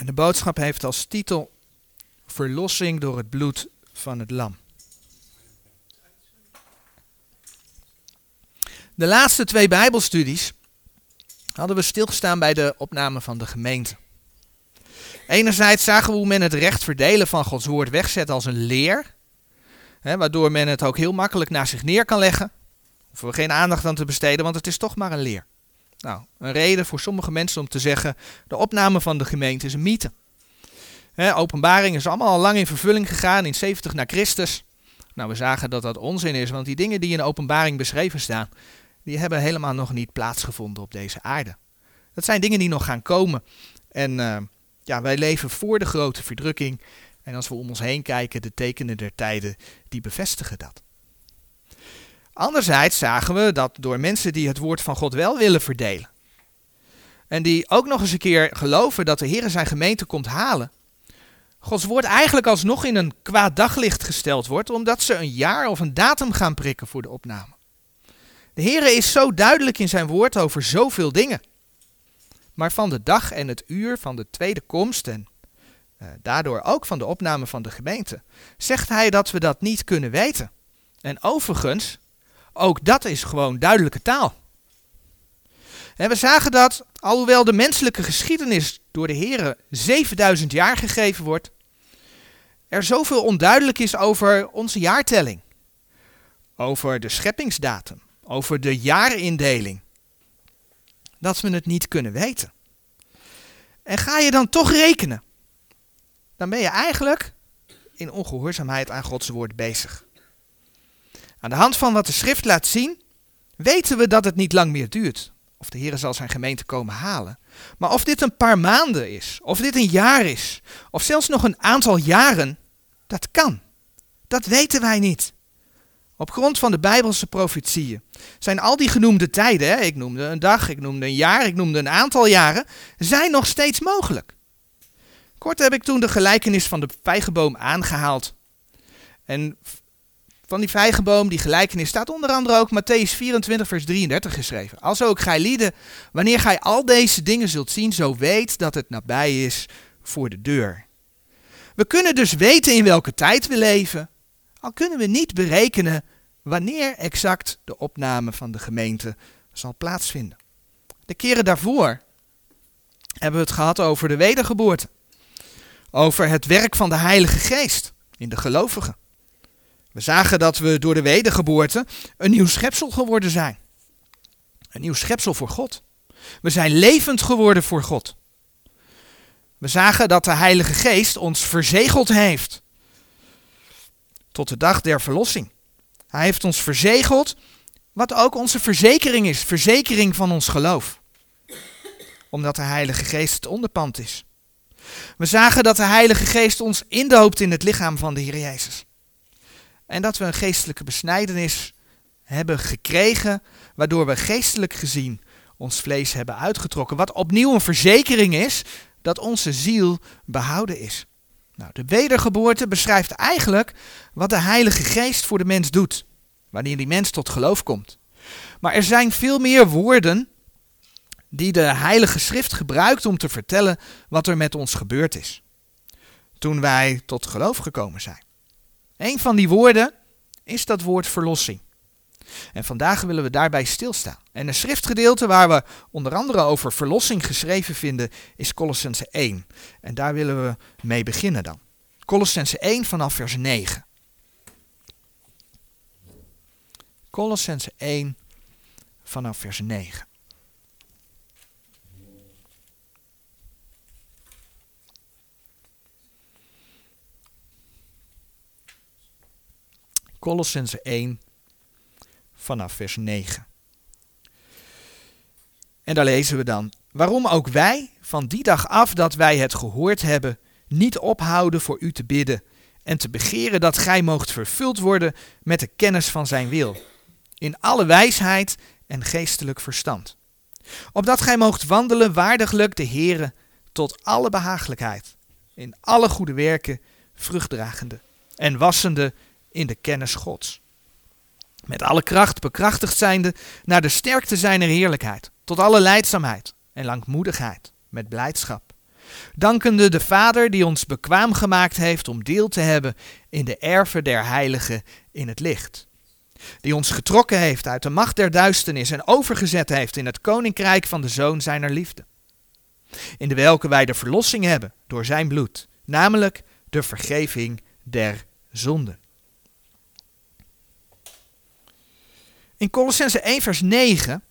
En de boodschap heeft als titel Verlossing door het bloed van het lam. De laatste twee Bijbelstudies hadden we stilgestaan bij de opname van de gemeente. Enerzijds zagen we hoe men het recht verdelen van Gods woord wegzet als een leer, hè, waardoor men het ook heel makkelijk naar zich neer kan leggen. Hoeven we geen aandacht aan te besteden, want het is toch maar een leer. Nou, een reden voor sommige mensen om te zeggen, de opname van de gemeente is een mythe. Openbaring is allemaal al lang in vervulling gegaan in 70 na Christus. Nou, we zagen dat dat onzin is, want die dingen die in openbaring beschreven staan, die hebben helemaal nog niet plaatsgevonden op deze aarde. Dat zijn dingen die nog gaan komen. En uh, ja, wij leven voor de grote verdrukking. En als we om ons heen kijken, de tekenen der tijden, die bevestigen dat. Anderzijds zagen we dat door mensen die het woord van God wel willen verdelen. En die ook nog eens een keer geloven dat de Heer zijn gemeente komt halen. Gods woord eigenlijk alsnog in een kwaad daglicht gesteld wordt, omdat ze een jaar of een datum gaan prikken voor de opname. De Heer is zo duidelijk in zijn woord over zoveel dingen. Maar van de dag en het uur van de tweede komst en uh, daardoor ook van de opname van de gemeente, zegt hij dat we dat niet kunnen weten. En overigens, ook dat is gewoon duidelijke taal. En we zagen dat, alhoewel de menselijke geschiedenis door de Heer 7000 jaar gegeven wordt, er zoveel onduidelijk is over onze jaartelling, over de scheppingsdatum, over de jaarindeling, dat we het niet kunnen weten. En ga je dan toch rekenen, dan ben je eigenlijk in ongehoorzaamheid aan Gods woord bezig. Aan de hand van wat de schrift laat zien, weten we dat het niet lang meer duurt. Of de Heer zal zijn gemeente komen halen. Maar of dit een paar maanden is, of dit een jaar is, of zelfs nog een aantal jaren, dat kan. Dat weten wij niet. Op grond van de Bijbelse profetieën zijn al die genoemde tijden, hè, ik noemde een dag, ik noemde een jaar, ik noemde een aantal jaren, zijn nog steeds mogelijk. Kort heb ik toen de gelijkenis van de vijgenboom aangehaald. En van die vijgenboom, die gelijkenis, staat onder andere ook Matthäus 24, vers 33 geschreven. Als ook gij lieden, wanneer gij al deze dingen zult zien, zo weet dat het nabij is voor de deur. We kunnen dus weten in welke tijd we leven, al kunnen we niet berekenen wanneer exact de opname van de gemeente zal plaatsvinden. De keren daarvoor hebben we het gehad over de wedergeboorte. Over het werk van de Heilige Geest in de gelovigen. We zagen dat we door de wedergeboorte een nieuw schepsel geworden zijn. Een nieuw schepsel voor God. We zijn levend geworden voor God. We zagen dat de Heilige Geest ons verzegeld heeft tot de dag der verlossing. Hij heeft ons verzegeld, wat ook onze verzekering is, verzekering van ons geloof. Omdat de Heilige Geest het onderpand is. We zagen dat de Heilige Geest ons indoopt in het lichaam van de Heer Jezus. En dat we een geestelijke besnijdenis hebben gekregen, waardoor we geestelijk gezien ons vlees hebben uitgetrokken. Wat opnieuw een verzekering is dat onze ziel behouden is. Nou, de wedergeboorte beschrijft eigenlijk wat de Heilige Geest voor de mens doet, wanneer die mens tot geloof komt. Maar er zijn veel meer woorden die de Heilige Schrift gebruikt om te vertellen wat er met ons gebeurd is. Toen wij tot geloof gekomen zijn. Een van die woorden is dat woord verlossing. En vandaag willen we daarbij stilstaan. En een schriftgedeelte waar we onder andere over verlossing geschreven vinden is Colossense 1. En daar willen we mee beginnen dan. Colossense 1 vanaf vers 9. Colossense 1 vanaf vers 9. Colossense 1 vanaf vers 9. En daar lezen we dan: Waarom ook wij, van die dag af dat wij het gehoord hebben, niet ophouden voor u te bidden en te begeren dat gij moogt vervuld worden met de kennis van zijn wil, in alle wijsheid en geestelijk verstand. Opdat gij moogt wandelen waardiglijk de Heere tot alle behagelijkheid, in alle goede werken vruchtdragende en wassende in de kennis Gods. Met alle kracht bekrachtigd zijnde naar de sterkte zijner heerlijkheid, tot alle leidzaamheid en langmoedigheid, met blijdschap. dankende de Vader die ons bekwaam gemaakt heeft om deel te hebben in de erven der heiligen in het licht. Die ons getrokken heeft uit de macht der duisternis en overgezet heeft in het koninkrijk van de Zoon zijner liefde. In de welke wij de verlossing hebben door zijn bloed, namelijk de vergeving der zonden. In Colossense 1 vers 9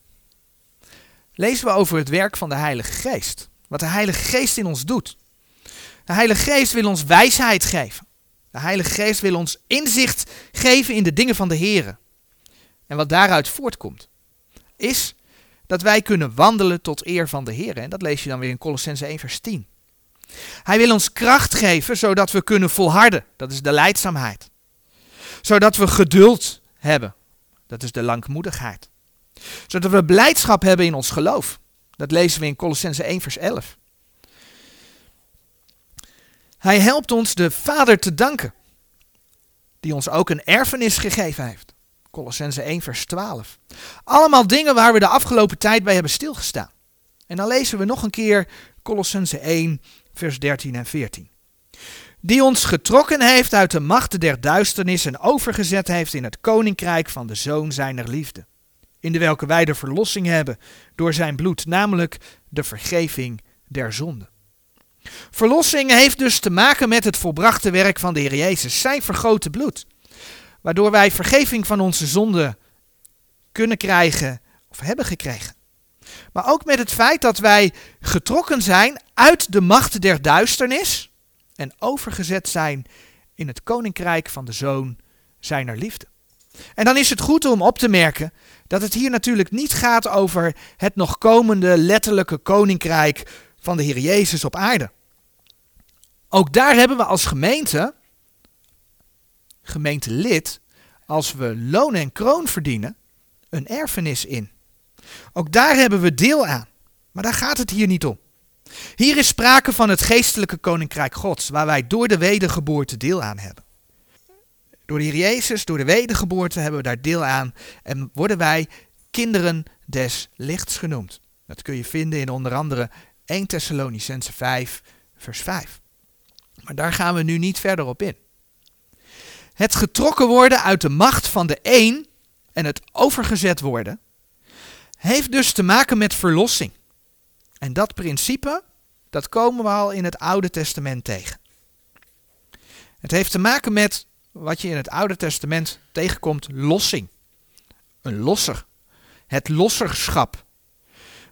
lezen we over het werk van de Heilige Geest. Wat de Heilige Geest in ons doet. De Heilige Geest wil ons wijsheid geven. De Heilige Geest wil ons inzicht geven in de dingen van de Heer. En wat daaruit voortkomt, is dat wij kunnen wandelen tot eer van de Heer. En dat lees je dan weer in Colossense 1 vers 10. Hij wil ons kracht geven zodat we kunnen volharden. Dat is de leidzaamheid. Zodat we geduld hebben. Dat is de langmoedigheid. Zodat we blijdschap hebben in ons geloof. Dat lezen we in Colossense 1 vers 11. Hij helpt ons de Vader te danken, die ons ook een erfenis gegeven heeft. Colossense 1 vers 12. Allemaal dingen waar we de afgelopen tijd bij hebben stilgestaan. En dan lezen we nog een keer Colossense 1 vers 13 en 14. Die ons getrokken heeft uit de machten der duisternis en overgezet heeft in het koninkrijk van de Zoon zijner liefde. In de welke wij de verlossing hebben door zijn bloed, namelijk de vergeving der zonden. Verlossing heeft dus te maken met het volbrachte werk van de Heer Jezus, zijn vergoten bloed. Waardoor wij vergeving van onze zonden kunnen krijgen of hebben gekregen. Maar ook met het feit dat wij getrokken zijn uit de macht der duisternis en overgezet zijn in het koninkrijk van de Zoon zijner liefde. En dan is het goed om op te merken dat het hier natuurlijk niet gaat over het nog komende letterlijke koninkrijk van de Heer Jezus op aarde. Ook daar hebben we als gemeente, gemeentelid, als we loon en kroon verdienen, een erfenis in. Ook daar hebben we deel aan. Maar daar gaat het hier niet om. Hier is sprake van het geestelijke koninkrijk Gods, waar wij door de wedergeboorte deel aan hebben. Door de Heer Jezus, door de wedergeboorte hebben we daar deel aan en worden wij kinderen des lichts genoemd. Dat kun je vinden in onder andere 1 Thessalonicense 5, vers 5. Maar daar gaan we nu niet verder op in. Het getrokken worden uit de macht van de een en het overgezet worden, heeft dus te maken met verlossing. En dat principe, dat komen we al in het Oude Testament tegen. Het heeft te maken met wat je in het Oude Testament tegenkomt, lossing. Een losser. Het losserschap.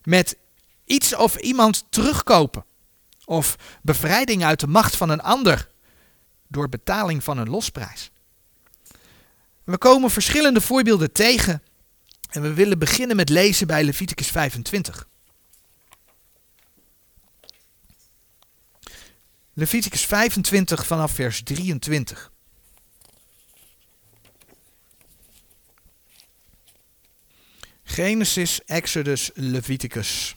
Met iets of iemand terugkopen. Of bevrijding uit de macht van een ander door betaling van een losprijs. We komen verschillende voorbeelden tegen en we willen beginnen met lezen bij Leviticus 25. Leviticus 25 vanaf vers 23. Genesis, Exodus, Leviticus.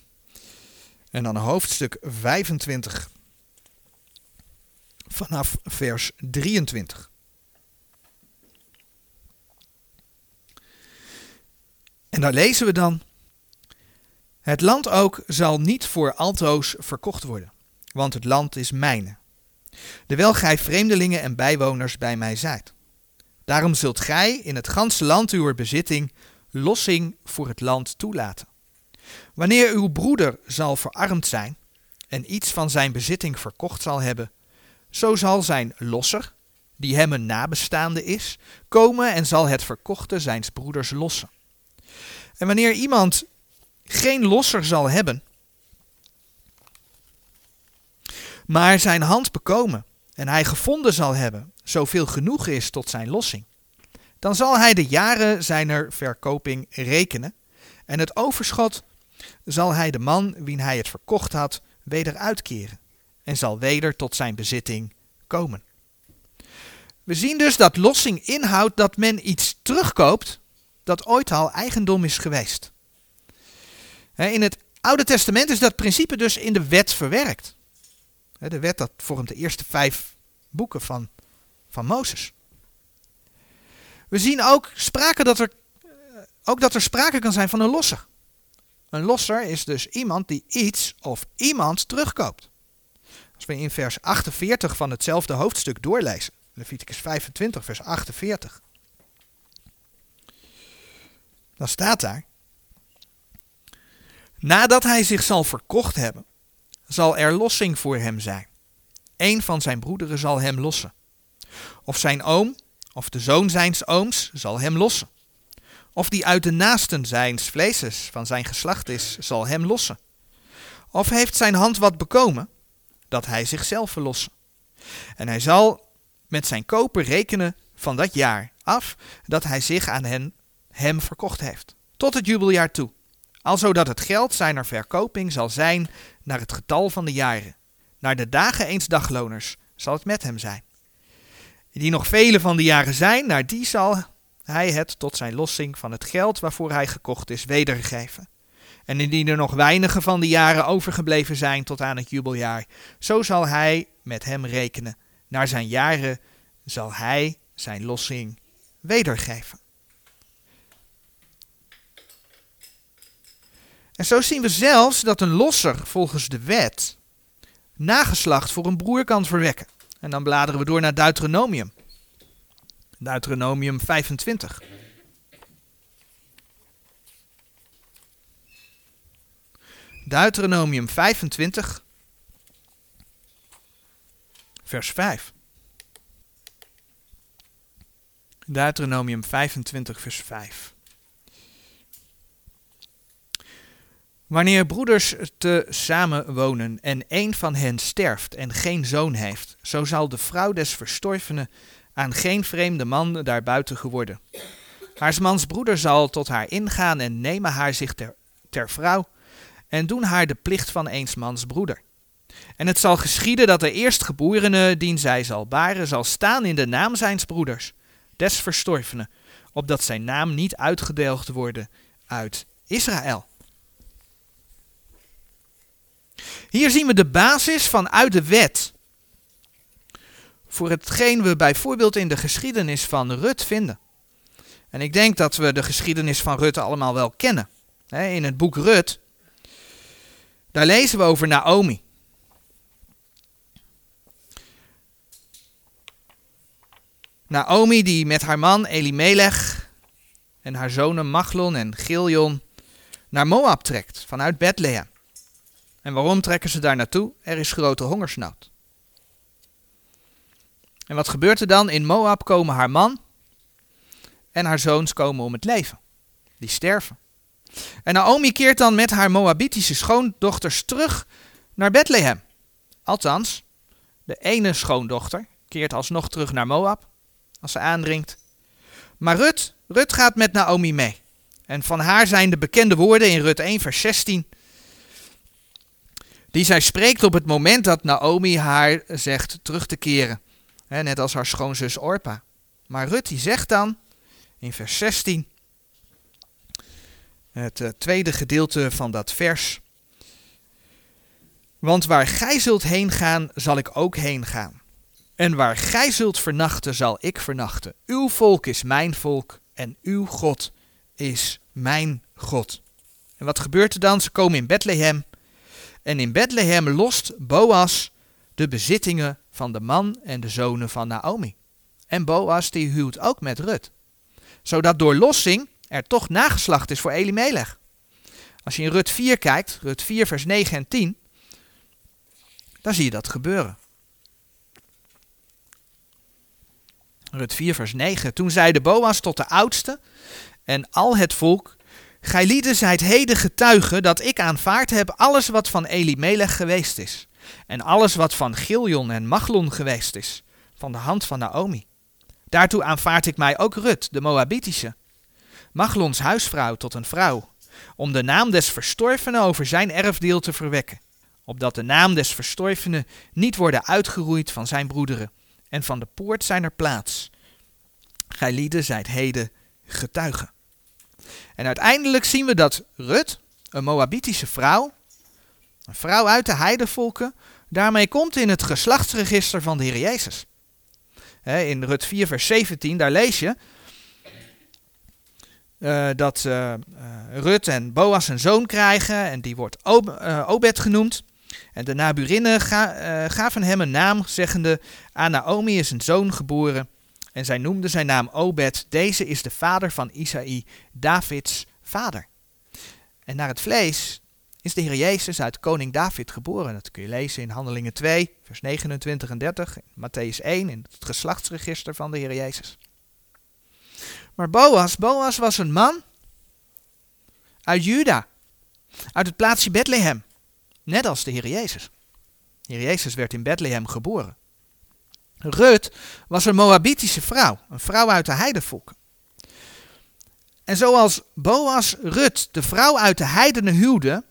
En dan hoofdstuk 25 vanaf vers 23. En daar lezen we dan: Het land ook zal niet voor altoos verkocht worden, want het land is mijne. Terwijl gij vreemdelingen en bijwoners bij mij zijt. Daarom zult gij in het ganse land uw bezitting lossing voor het land toelaten. Wanneer uw broeder zal verarmd zijn en iets van zijn bezitting verkocht zal hebben, zo zal zijn losser, die hem een nabestaande is, komen en zal het verkochte zijns broeders lossen. En wanneer iemand geen losser zal hebben, maar zijn hand bekomen en hij gevonden zal hebben, zoveel genoeg is tot zijn lossing, dan zal hij de jaren zijner verkoping rekenen en het overschot zal hij de man wien hij het verkocht had weder uitkeren en zal weder tot zijn bezitting komen. We zien dus dat lossing inhoudt dat men iets terugkoopt dat ooit al eigendom is geweest. In het Oude Testament is dat principe dus in de wet verwerkt. De wet dat vormt de eerste vijf boeken van, van Mozes. We zien ook, sprake dat er, ook dat er sprake kan zijn van een losser. Een losser is dus iemand die iets of iemand terugkoopt. Als we in vers 48 van hetzelfde hoofdstuk doorlezen, Leviticus 25, vers 48, dan staat daar, nadat hij zich zal verkocht hebben, zal er lossing voor hem zijn. Een van zijn broederen zal hem lossen. Of zijn oom, of de zoon zijns ooms, zal hem lossen. Of die uit de naasten zijns vleeses van zijn geslacht is, zal hem lossen. Of heeft zijn hand wat bekomen, dat hij zichzelf verlossen. En hij zal met zijn koper rekenen van dat jaar af dat hij zich aan hen, hem verkocht heeft, tot het jubeljaar toe, alzo dat het geld zijner verkoping zal zijn naar het getal van de jaren. Naar de dagen eens dagloners zal het met hem zijn. Die nog vele van de jaren zijn, naar die zal hij het tot zijn lossing van het geld waarvoor hij gekocht is wedergeven. En indien er nog weinige van de jaren overgebleven zijn tot aan het jubeljaar, zo zal hij met hem rekenen. Naar zijn jaren zal hij zijn lossing wedergeven. En zo zien we zelfs dat een losser volgens de wet nageslacht voor een broer kan verwekken. En dan bladeren we door naar Deuteronomium. Deuteronomium 25. Deuteronomium 25, vers 5. Deuteronomium 25, vers 5. Wanneer broeders te samen wonen en een van hen sterft en geen zoon heeft, zo zal de vrouw des verstorvenen aan geen vreemde man daarbuiten geworden. Haars mans broeder zal tot haar ingaan en nemen haar zich ter, vrouw en doen haar de plicht van eens mans broeder. En het zal geschieden dat de eerstgeborene, dien zij zal baren, zal staan in de naam zijns broeders, des verstorvenen, opdat zijn naam niet uitgedelgd worden uit Israël. Hier zien we de basis van uit de wet. Voor hetgeen we bijvoorbeeld in de geschiedenis van Rut vinden. En ik denk dat we de geschiedenis van Rut allemaal wel kennen. In het boek Rut, daar lezen we over Naomi. Naomi die met haar man Elimelech en haar zonen Machlon en Giljon naar Moab trekt vanuit Bethlehem. En waarom trekken ze daar naartoe? Er is grote hongersnood. En wat gebeurt er dan? In Moab komen haar man en haar zoons komen om het leven. Die sterven. En Naomi keert dan met haar Moabitische schoondochters terug naar Bethlehem. Althans, de ene schoondochter keert alsnog terug naar Moab als ze aandringt. Maar Rut, Rut gaat met Naomi mee. En van haar zijn de bekende woorden in Rut 1 vers 16 die zij spreekt op het moment dat Naomi haar zegt terug te keren. net als haar schoonzus Orpa. Maar Rut die zegt dan in vers 16, het eh, tweede gedeelte van dat vers. Want waar gij zult heen gaan, zal ik ook heen gaan. En waar gij zult vernachten, zal ik vernachten. Uw volk is mijn volk en uw God is mijn God. En wat gebeurt er dan? Ze komen in Bethlehem en in Bethlehem lost Boas de bezittingen van de man en de zonen van Naomi. En Boas die huwt ook met Rut. Zodat door lossing er toch nageslacht is voor Elimelech. Als je in Rut 4 kijkt, Rut 4 vers 9 en 10, dan zie je dat gebeuren. Rut 4 vers 9. Toen zeide Boas tot de oudste en al het volk Gij zijt heden getuigen dat ik aanvaard heb alles wat van Elimelech geweest is. En alles wat van Giljon en Machlon geweest is, van de hand van Naomi. Daartoe aanvaard ik mij ook Rut, de Moabitische, Machlons huisvrouw tot een vrouw, om de naam des verstorvenen over zijn erfdeel te verwekken, opdat de naam des verstorvenen niet worden uitgeroeid van zijn broederen en van de poort zijner plaats. Gij zijt heden getuigen. En uiteindelijk zien we dat Rut, een Moabitische vrouw, een vrouw uit de heidevolken, daarmee komt in het geslachtsregister van de Heer Jezus. in Rut 4, vers 17, daar lees je uh, dat uh, Rut en Boas een zoon krijgen en die wordt Ob Obed genoemd. En de Naburinnen ga, gaven hem een naam, zeggende, aan Naomi is een zoon geboren. En zij noemde zijn naam Obed. Deze is de vader van Isaï, Davids vader. En naar het vlees is de Heer Jezus uit koning David geboren. Dat kun je lezen in Handelingen 2, vers 29 en 30, Matthäus 1, in het geslachtsregister van de Heer Jezus. Maar Boas, Boas was een man uit Juda, uit het plaatsje Bethlehem, net als de Heer Jezus. De Heer Jezus werd in Bethlehem geboren. Rut was een Moabitische vrouw, een vrouw uit de heidevolken. En zoals Boas Rut, de vrouw uit de heidenen, huwde,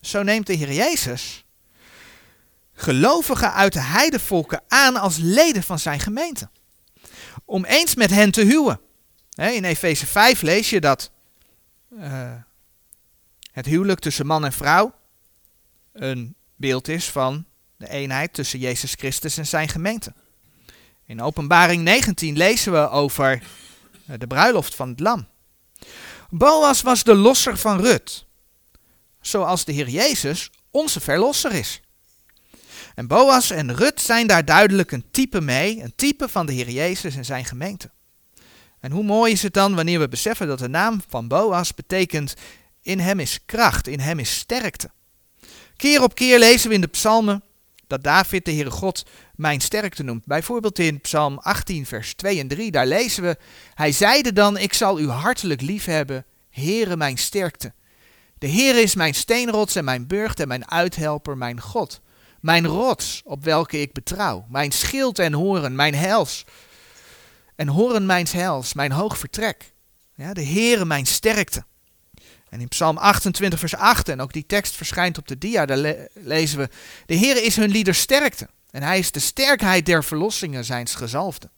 zo neemt de Heer Jezus gelovigen uit de heidevolken aan als leden van zijn gemeente. Om eens met hen te huwen. In Efeze 5 lees je dat uh, het huwelijk tussen man en vrouw een beeld is van de eenheid tussen Jezus Christus en zijn gemeente. In Openbaring 19 lezen we over de bruiloft van het lam. Boas was de losser van Rut, zoals de Heer Jezus onze verlosser is. En Boas en Rut zijn daar duidelijk een type mee, een type van de Heer Jezus en zijn gemeente. En hoe mooi is het dan wanneer we beseffen dat de naam van Boas betekent in hem is kracht, in hem is sterkte. Keer op keer lezen we in de psalmen dat David de Heere God mijn sterkte noemt. Bijvoorbeeld in Psalm 18, vers 2 en 3, daar lezen we: Hij zeide dan: Ik zal u hartelijk lief hebben, Heere mijn sterkte. De Heere is mijn steenrots en mijn burcht en mijn uithelper, mijn God. Mijn rots op welke ik betrouw, mijn schild en horen, mijn hels. En horen mijns hels, mijn hoog vertrek. Ja, de Heere mijn sterkte. En in Psalm 28, vers 8, en ook die tekst verschijnt op de dia, daar lezen we: De Heere is hun lieder sterkte. En hij is de sterkheid der verlossingen zijns gezalfde.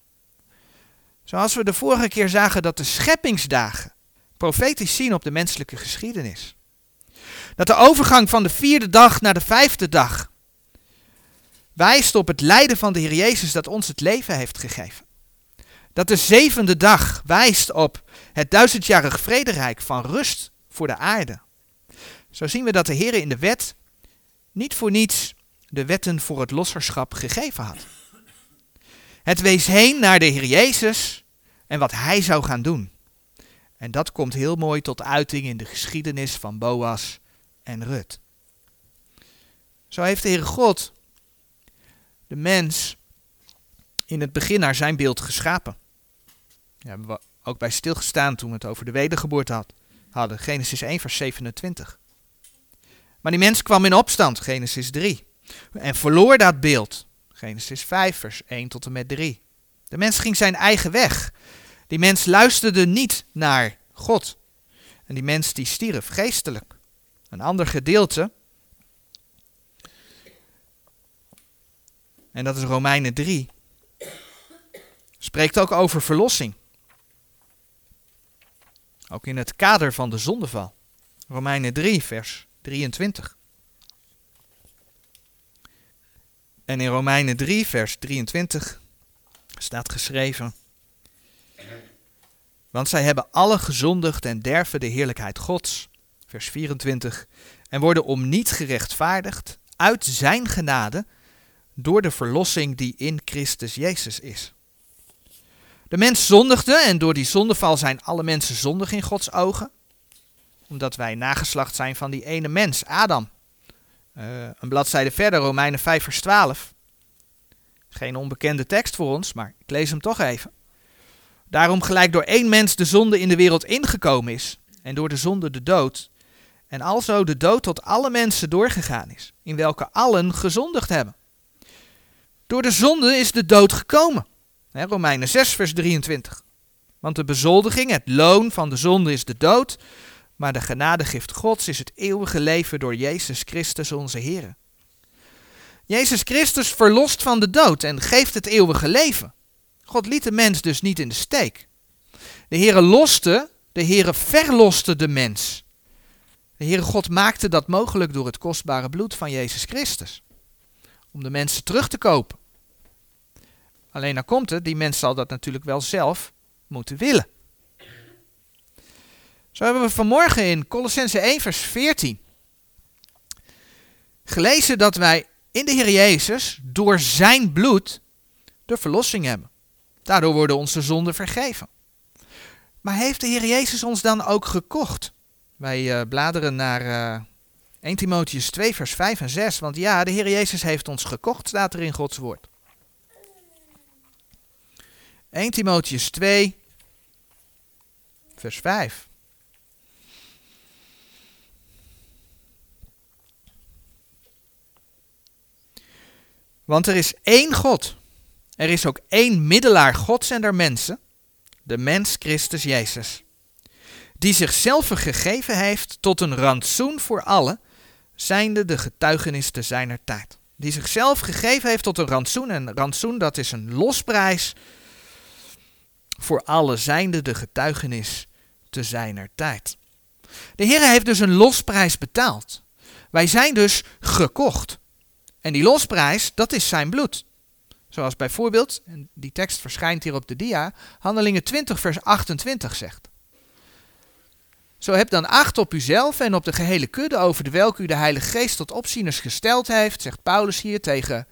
Zoals we de vorige keer zagen dat de scheppingsdagen profetisch zien op de menselijke geschiedenis. Dat de overgang van de vierde dag naar de vijfde dag wijst op het lijden van de Heer Jezus dat ons het leven heeft gegeven. Dat de zevende dag wijst op het duizendjarig vrederijk van rust voor de aarde. Zo zien we dat de Heer in de wet niet voor niets de wetten voor het losserschap gegeven had. Het wees heen naar de Heer Jezus en wat Hij zou gaan doen. En dat komt heel mooi tot uiting in de geschiedenis van Boas en Rut. Zo heeft de Heer God de mens in het begin naar zijn beeld geschapen. Daar hebben we ook bij stilgestaan toen we het over de wedergeboorte had, hadden. Genesis 1, vers 27. Maar die mens kwam in opstand, Genesis 3. En verloor dat beeld. Genesis 5, vers 1 tot en met 3. De mens ging zijn eigen weg. Die mens luisterde niet naar God. En die mens die stierf geestelijk. Een ander gedeelte. En dat is Romeinen 3. Spreekt ook over verlossing. Ook in het kader van de zondeval. Romeinen 3, vers 23. En in Romeinen 3, vers 23 staat geschreven. Want zij hebben alle gezondigd en derven de heerlijkheid Gods. Vers 24. En worden om niet gerechtvaardigd uit zijn genade door de verlossing die in Christus Jezus is. De mens zondigde en door die zondeval zijn alle mensen zondig in Gods ogen. Omdat wij nageslacht zijn van die ene mens, Adam. Uh, een bladzijde verder, Romeinen 5 vers 12. Geen onbekende tekst voor ons, maar ik lees hem toch even. Daarom gelijk door één mens de zonde in de wereld ingekomen is, en door de zonde de dood, en alzo de dood tot alle mensen doorgegaan is, in welke allen gezondigd hebben. Door de zonde is de dood gekomen. Romeinen 6 vers 23. Want de bezoldiging, het loon van de zonde is de dood, maar de genadegift Gods is het eeuwige leven door Jezus Christus onze Heer. Jezus Christus verlost van de dood en geeft het eeuwige leven. God liet de mens dus niet in de steek. De Heere loste, de Heere verloste de mens. De Heere God maakte dat mogelijk door het kostbare bloed van Jezus Christus. Om de mensen terug te kopen. Alleen dan komt het, die mens zal dat natuurlijk wel zelf moeten willen. Zo hebben we vanmorgen in Colossense 1 vers 14 gelezen dat wij in de Heer Jezus door zijn bloed de verlossing hebben. Daardoor worden onze zonden vergeven. Maar heeft de Heer Jezus ons dan ook gekocht? Wij uh, bladeren naar uh, 1 Timotheus 2, vers 5 en 6. Want ja, de Heer Jezus heeft ons gekocht, staat er in Gods woord. 1 Timotheus 2, vers 5. Want er is één God. Er is ook één middelaar Gods en der mensen, de mens Christus Jezus, die zichzelf gegeven heeft tot een rantsoen voor allen, zijnde de getuigenis te zijner tijd. Die zichzelf gegeven heeft tot een rantsoen, en rantsoen dat is een losprijs voor allen, zijnde de getuigenis te zijner tijd. De Heer heeft dus een losprijs betaald. Wij zijn dus gekocht. En die losprijs, dat is zijn bloed. Zoals bijvoorbeeld, en die tekst verschijnt hier op de dia, Handelingen 20 vers 28 zegt. Zo heb dan acht op uzelf en op de gehele kudde over de welke u de Heilige Geest tot opzieners gesteld heeft, zegt Paulus hier tegen,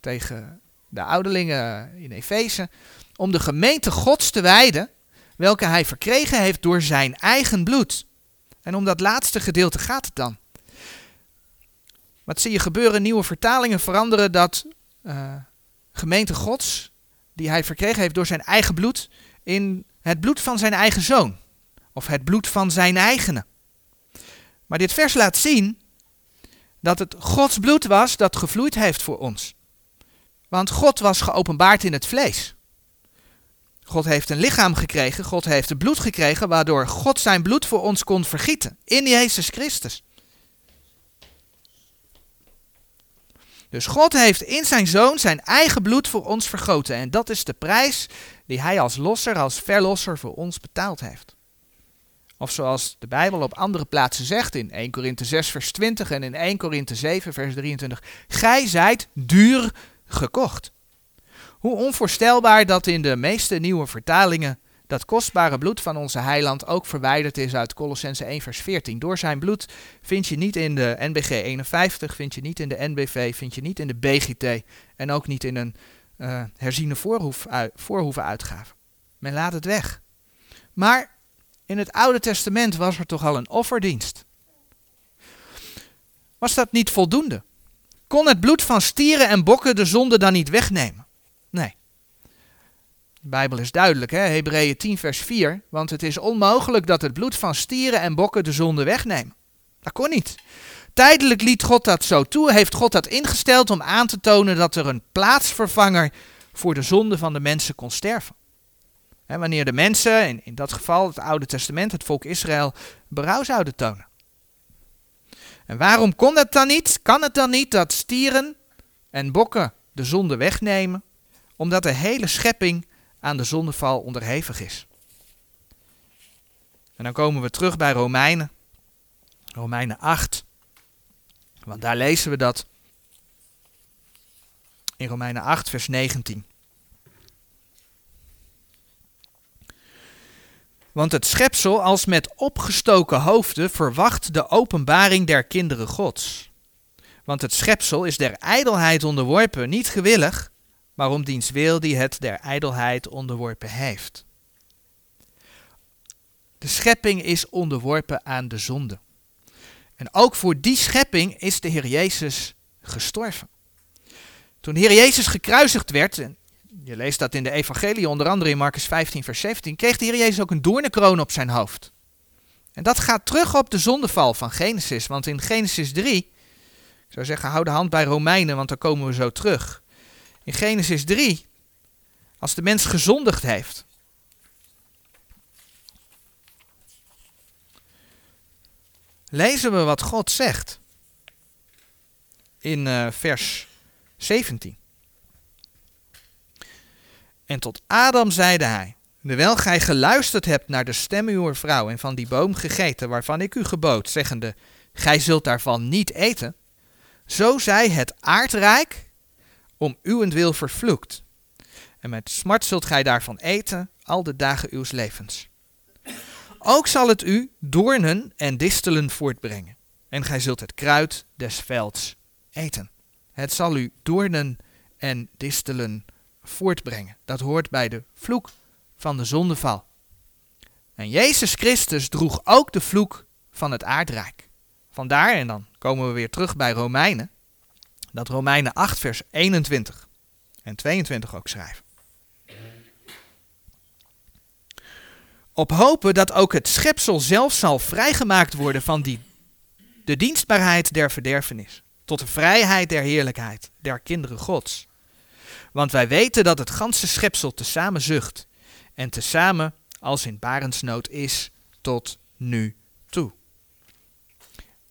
tegen de ouderlingen in Efeze, om de gemeente Gods te wijden, welke hij verkregen heeft door zijn eigen bloed. En om dat laatste gedeelte gaat het dan. Wat zie je gebeuren? Nieuwe vertalingen veranderen dat uh, gemeente Gods, die hij verkregen heeft door zijn eigen bloed, in het bloed van zijn eigen zoon. Of het bloed van zijn eigene. Maar dit vers laat zien dat het Gods bloed was dat gevloeid heeft voor ons. Want God was geopenbaard in het vlees. God heeft een lichaam gekregen, God heeft het bloed gekregen, waardoor God zijn bloed voor ons kon vergieten in Jezus Christus. Dus God heeft in zijn zoon zijn eigen bloed voor ons vergoten. En dat is de prijs die hij als losser, als verlosser voor ons betaald heeft. Of zoals de Bijbel op andere plaatsen zegt in 1 Korinthe 6 vers 20 en in 1 Korinthe 7 vers 23. Gij zijt duur gekocht. Hoe onvoorstelbaar dat in de meeste nieuwe vertalingen dat kostbare bloed van onze heiland ook verwijderd is uit Colossense 1 vers 14. Door zijn bloed vind je niet in de NBG 51, vind je niet in de NBV, vind je niet in de BGT en ook niet in een uh, herziene voorhoef. Men laat het weg. Maar in het Oude Testament was er toch al een offerdienst. Was dat niet voldoende? Kon het bloed van stieren en bokken de zonde dan niet wegnemen? Nee. De Bijbel is duidelijk, hè? Hebreeën 10 vers 4. Want het is onmogelijk dat het bloed van stieren en bokken de zonde wegnemen. Dat kon niet. Tijdelijk liet God dat zo toe, heeft God dat ingesteld om aan te tonen dat er een plaatsvervanger voor de zonde van de mensen kon sterven. En wanneer de mensen, in, in dat geval het Oude Testament, het volk Israël, berouw zouden tonen. En waarom kon het dan niet? Kan het dan niet dat stieren en bokken de zonde wegnemen? Omdat de hele schepping aan de zondeval onderhevig is. En dan komen we terug bij Romeinen. Romeinen 8. Want daar lezen we dat. In Romeinen 8, vers 19. Want het schepsel als met opgestoken hoofden verwacht de openbaring der kinderen Gods. Want het schepsel is der ijdelheid onderworpen, niet gewillig, maar om diens wil die het der ijdelheid onderworpen heeft. De schepping is onderworpen aan de zonde. En ook voor die schepping is de Heer Jezus gestorven. Toen de Heer Jezus gekruisigd werd, je leest dat in de Evangelie, onder andere in Marcus 15, vers 17, kreeg de Heer Jezus ook een doornenkroon op zijn hoofd. En dat gaat terug op de zondeval van Genesis, want in Genesis 3, ik zou zeggen, hou de hand bij Romeinen, want daar komen we zo terug. In Genesis 3, als de mens gezondigd heeft, lezen we wat God zegt in uh, vers 17. En tot Adam zeide hij, terwijl gij geluisterd hebt naar de stem uw vrouw en van die boom gegeten waarvan ik u gebood, zeggende, gij zult daarvan niet eten, zo zij het aardrijk om uwentwil vervloekt. En met smart zult gij daarvan eten al de dagen uws levens. Ook zal het u doornen en distelen voortbrengen. En gij zult het kruid des velds eten. Het zal u doornen en distelen voortbrengen. Dat hoort bij de vloek van de zondeval. En Jezus Christus droeg ook de vloek van het aardrijk. Vandaar, en dan komen we weer terug bij Romeinen, dat Romeinen 8, vers 21 en 22 ook schrijven. Op hopen dat ook het schepsel zelf zal vrijgemaakt worden van die, de dienstbaarheid der verderfenis, tot de vrijheid der heerlijkheid der kinderen Gods. Want wij weten dat het ganse schepsel tezamen zucht en tezamen als in barensnood is tot nu toe.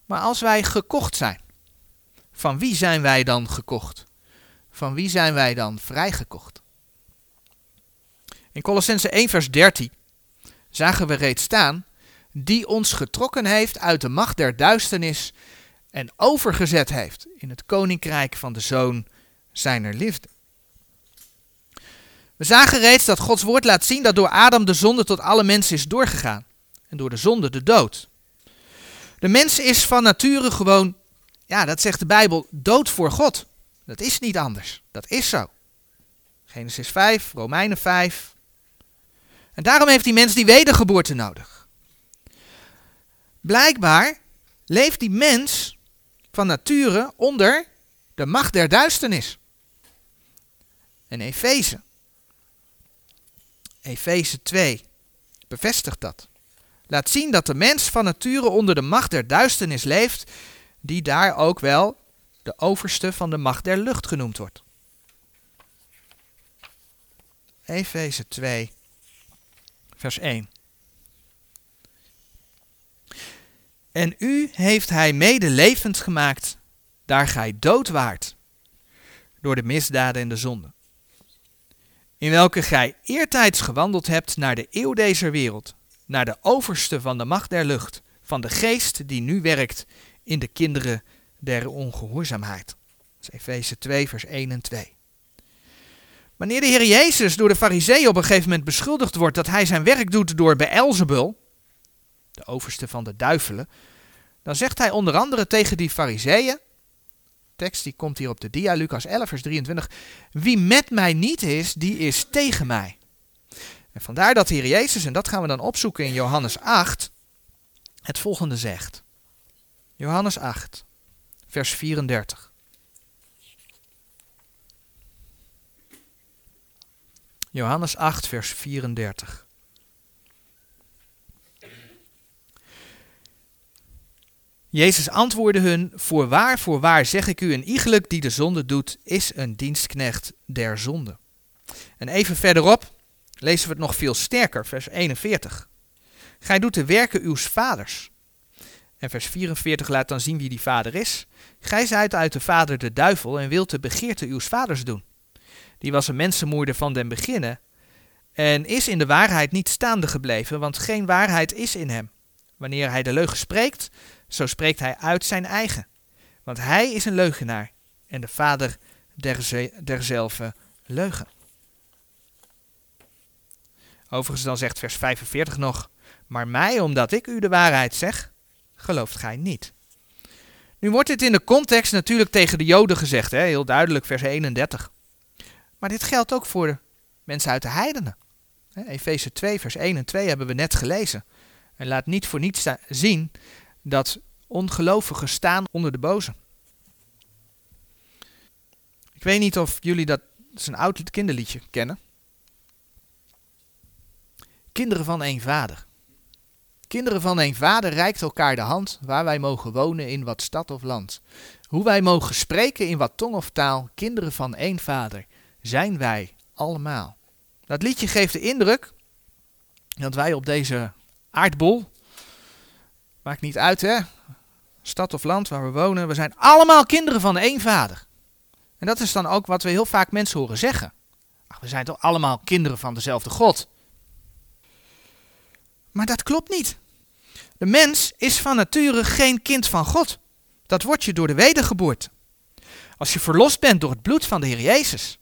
Maar als wij gekocht zijn, van wie zijn wij dan gekocht? Van wie zijn wij dan vrijgekocht? In Colossense 1 vers 13 zagen we reeds staan, die ons getrokken heeft uit de macht der duisternis en overgezet heeft in het koninkrijk van de Zoon zijner liefde. We zagen reeds dat Gods woord laat zien dat door Adam de zonde tot alle mensen is doorgegaan en door de zonde de dood. De mens is van nature gewoon, ja, dat zegt de Bijbel, dood voor God. Dat is niet anders. Dat is zo. Genesis 5, Romeinen 5. En daarom heeft die mens die wedergeboorte nodig. Blijkbaar leeft die mens van nature onder de macht der duisternis. En Efeze. Efeze 2 bevestigt dat laat zien dat de mens van nature onder de macht der duisternis leeft, die daar ook wel de overste van de macht der lucht genoemd wordt. Efeze 2, vers 1. En u heeft hij mede levend gemaakt, daar gij dood waart, door de misdaden en de zonden. In welke gij eertijds gewandeld hebt naar de eeuw deze wereld, naar de overste van de macht der lucht, van de geest die nu werkt in de kinderen der ongehoorzaamheid. Dat is Efeze 2, vers 1 en 2. Wanneer de Heer Jezus door de fariseeën op een gegeven moment beschuldigd wordt dat hij zijn werk doet door Beelzebul, de overste van de duivelen, dan zegt hij onder andere tegen die fariseeën, tekst die komt hier op de dia, Lucas 11, vers 23, wie met mij niet is, die is tegen mij. En vandaar dat hier Jezus, en dat gaan we dan opzoeken in Johannes 8, het volgende zegt. Johannes 8, vers 34. Johannes 8, vers 34. Jezus antwoordde hun: Voorwaar, voorwaar zeg ik u, een iegelijk die de zonde doet, is een dienstknecht der zonde. En even verderop, lezen we het nog veel sterker, vers 41. Gij doet de werken uws vaders. En vers 44 laat dan zien wie die vader is. Gij zijt uit de vader de duivel en wilt de begeerte uws vaders doen. Die was een mensenmoeder van den beginnen en is in de waarheid niet staande gebleven, want geen waarheid is in hem. Wanneer hij de leugen spreekt, zo spreekt hij uit zijn eigen. Want hij is een leugenaar en de vader derzelfde leugen. Overigens dan zegt vers 45 nog, maar mij, omdat ik u de waarheid zeg, gelooft gij niet. Nu wordt dit in de context natuurlijk tegen de Joden gezegd, hè? heel duidelijk, vers 31. Maar dit geldt ook voor mensen uit de heidenen. Efeze 2, vers 1 en 2 hebben we net gelezen. En laat niet voor niets zien dat ongelovigen staan onder de boze. Ik weet niet of jullie dat, dat is een oud kinderliedje kennen. Kinderen van één vader. Kinderen van één vader reikt elkaar de hand waar wij mogen wonen in wat stad of land. Hoe wij mogen spreken in wat tong of taal, kinderen van één vader, zijn wij allemaal. Dat liedje geeft de indruk dat wij op deze aardbol, maakt niet uit hè, stad of land waar we wonen, we zijn allemaal kinderen van één vader. En dat is dan ook wat we heel vaak mensen horen zeggen. Ach, we zijn toch allemaal kinderen van dezelfde God. Maar dat klopt niet. De mens is van nature geen kind van God. Dat word je door de wedergeboorte. Als je verlost bent door het bloed van de Heer Jezus,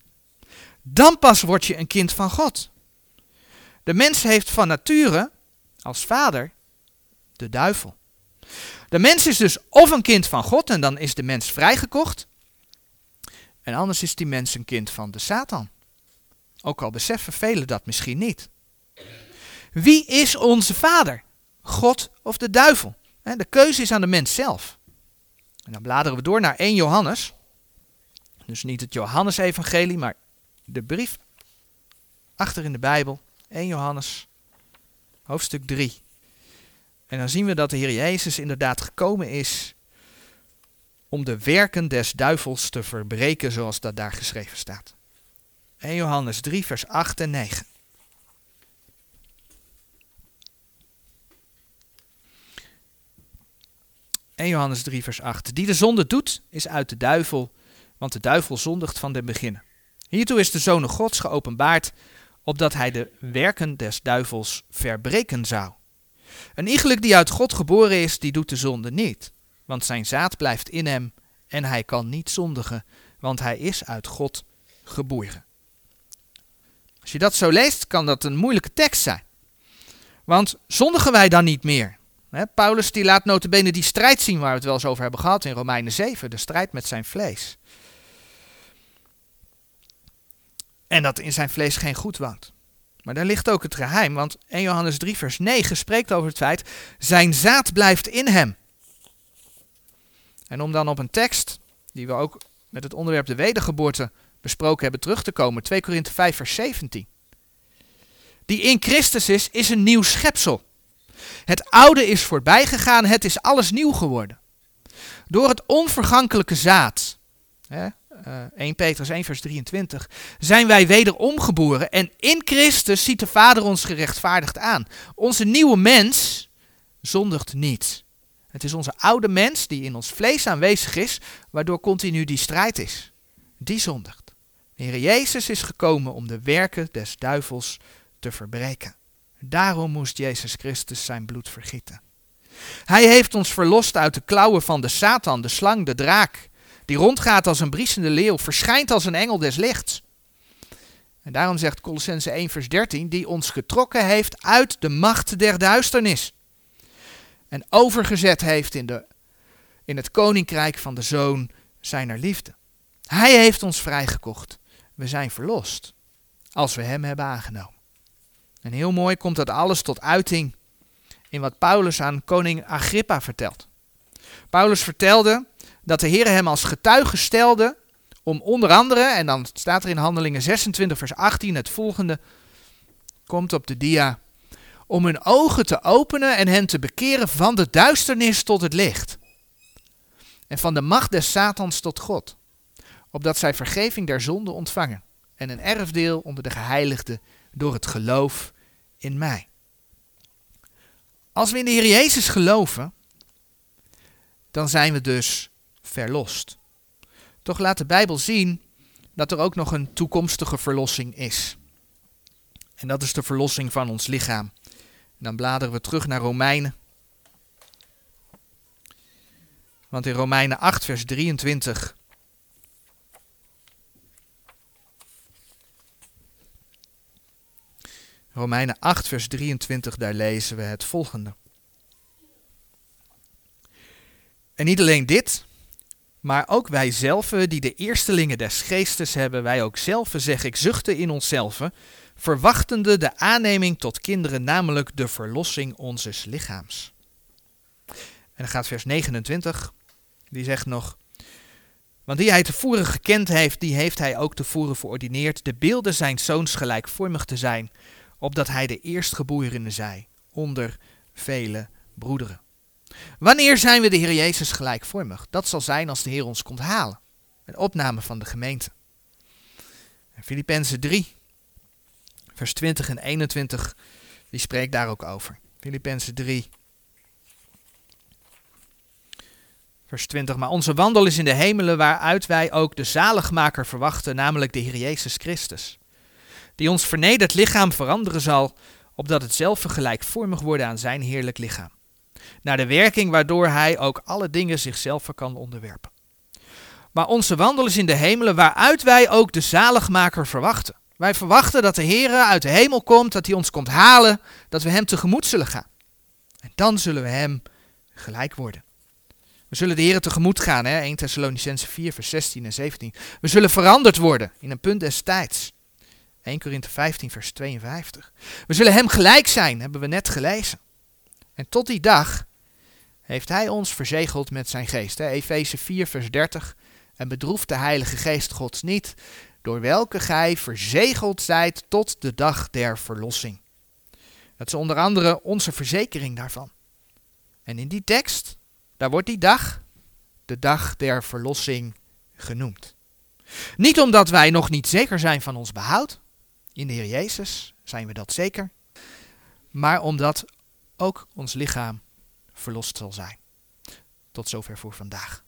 dan pas word je een kind van God. De mens heeft van nature als vader de duivel. De mens is dus of een kind van God en dan is de mens vrijgekocht, En anders is die mens een kind van de Satan. Ook al beseffen velen dat misschien niet. Wie is onze vader? God of de duivel? De keuze is aan de mens zelf. En dan bladeren we door naar 1 Johannes. Dus niet het Johannesevangelie, maar de brief achter in de Bijbel. 1 Johannes, hoofdstuk 3. En dan zien we dat de Heer Jezus inderdaad gekomen is om de werken des duivels te verbreken, zoals dat daar geschreven staat. 1 Johannes 3, vers 8 en 9. En Johannes 3, vers 8. Die de zonde doet, is uit de duivel, want de duivel zondigt van den beginnen. Hiertoe is de Zoon Gods geopenbaard, opdat hij de werken des duivels verbreken zou. Een iegelijk die uit God geboren is, die doet de zonde niet, want zijn zaad blijft in hem en hij kan niet zondigen, want hij is uit God geboren. Als je dat zo leest, kan dat een moeilijke tekst zijn. Want zondigen wij dan niet meer? Paulus die laat notabene die strijd zien waar we het wel eens over hebben gehad in Romeinen 7, de strijd met zijn vlees. En dat in zijn vlees geen goed woont. Maar daar ligt ook het geheim, want 1 Johannes 3 vers 9 spreekt over het feit, zijn zaad blijft in hem. En om dan op een tekst, die we ook met het onderwerp de wedergeboorte besproken hebben, terug te komen, 2 Korinthe 5 vers 17. Die in Christus is, is een nieuw schepsel. Het oude is voorbij gegaan, het is alles nieuw geworden. Door het onvergankelijke zaad, hè, 1 eh, Petrus 1 vers 23, zijn wij wederom geboren en in Christus ziet de Vader ons gerechtvaardigd aan. Onze nieuwe mens zondigt niet. Het is onze oude mens die in ons vlees aanwezig is, waardoor continu die strijd is. Die zondigt. De Heer Jezus is gekomen om de werken des duivels te verbreken. Daarom moest Jezus Christus zijn bloed vergieten. Hij heeft ons verlost uit de klauwen van de Satan, de slang, de draak, die rondgaat als een briesende leeuw, verschijnt als een engel des lichts. En daarom zegt Colossense 1 vers 13, die ons getrokken heeft uit de macht der duisternis. En overgezet heeft in, de, in het koninkrijk van de Zoon zijner liefde. Hij heeft ons vrijgekocht. We zijn verlost, als we hem hebben aangenomen. En heel mooi komt dat alles tot uiting in wat Paulus aan koning Agrippa vertelt. Paulus vertelde dat de Heer hem als getuige stelde om onder andere, en dan staat er in Handelingen 26 vers 18 het volgende, komt op de dia, om hun ogen te openen en hen te bekeren van de duisternis tot het licht. En van de macht des Satans tot God, opdat zij vergeving der zonde ontvangen en een erfdeel onder de geheiligden door het geloof in mij. Als we in de Heer Jezus geloven, dan zijn we dus verlost. Toch laat de Bijbel zien dat er ook nog een toekomstige verlossing is. En dat is de verlossing van ons lichaam. Dan bladeren we terug naar Romeinen. Want in Romeinen 8, vers 23 Romeinen 8, vers 23, daar lezen we het volgende. En niet alleen dit, maar ook wij zelf, die de eerstelingen des geestes hebben, wij ook zelf, zeg ik, zuchten in onszelf, verwachtende de aanneming tot kinderen, namelijk de verlossing onzes lichaams. En dan gaat vers 29, die zegt nog, want die hij tevoren gekend heeft, die heeft hij ook tevoren verordineerd, de beelden zijn zoons gelijkvormig te zijn, opdat hij de eerstgeborene zij onder vele broederen. Wanneer zijn we de Heer Jezus gelijkvormig? Dat zal zijn als de Heer ons komt halen. Een opname van de gemeente. Filippenzen 3, vers 20 en 21, die spreekt daar ook over. Filippenzen 3, vers 20. Maar onze wandel is in de hemelen waaruit wij ook de zaligmaker verwachten, namelijk de Heer Jezus Christus die ons vernederd lichaam veranderen zal, opdat het zelf gelijkvormig worden aan zijn heerlijk lichaam. Naar de werking waardoor hij ook alle dingen zichzelf kan onderwerpen. Maar onze wandel is in de hemelen, waaruit wij ook de zaligmaker verwachten. Wij verwachten dat de Heer uit de hemel komt, dat hij ons komt halen, dat we hem tegemoet zullen gaan. En dan zullen we hem gelijk worden. We zullen de Heer tegemoet gaan, hè? 1 Thessalonicense 4, vers 16 en 17. We zullen veranderd worden in een punt des tijds. 1 Korinthe 15, vers 52. We zullen hem gelijk zijn, hebben we net gelezen. En tot die dag heeft hij ons verzegeld met zijn geest. Efeze 4, vers 30. En bedroeft de Heilige Geest Gods niet, door welke gij verzegeld zijt tot de dag der verlossing. Dat is onder andere onze verzekering daarvan. En in die tekst, daar wordt die dag de dag der verlossing genoemd. Niet omdat wij nog niet zeker zijn van ons behoud, in de Heer Jezus zijn we dat zeker, maar omdat ook ons lichaam verlost zal zijn. Tot zover voor vandaag.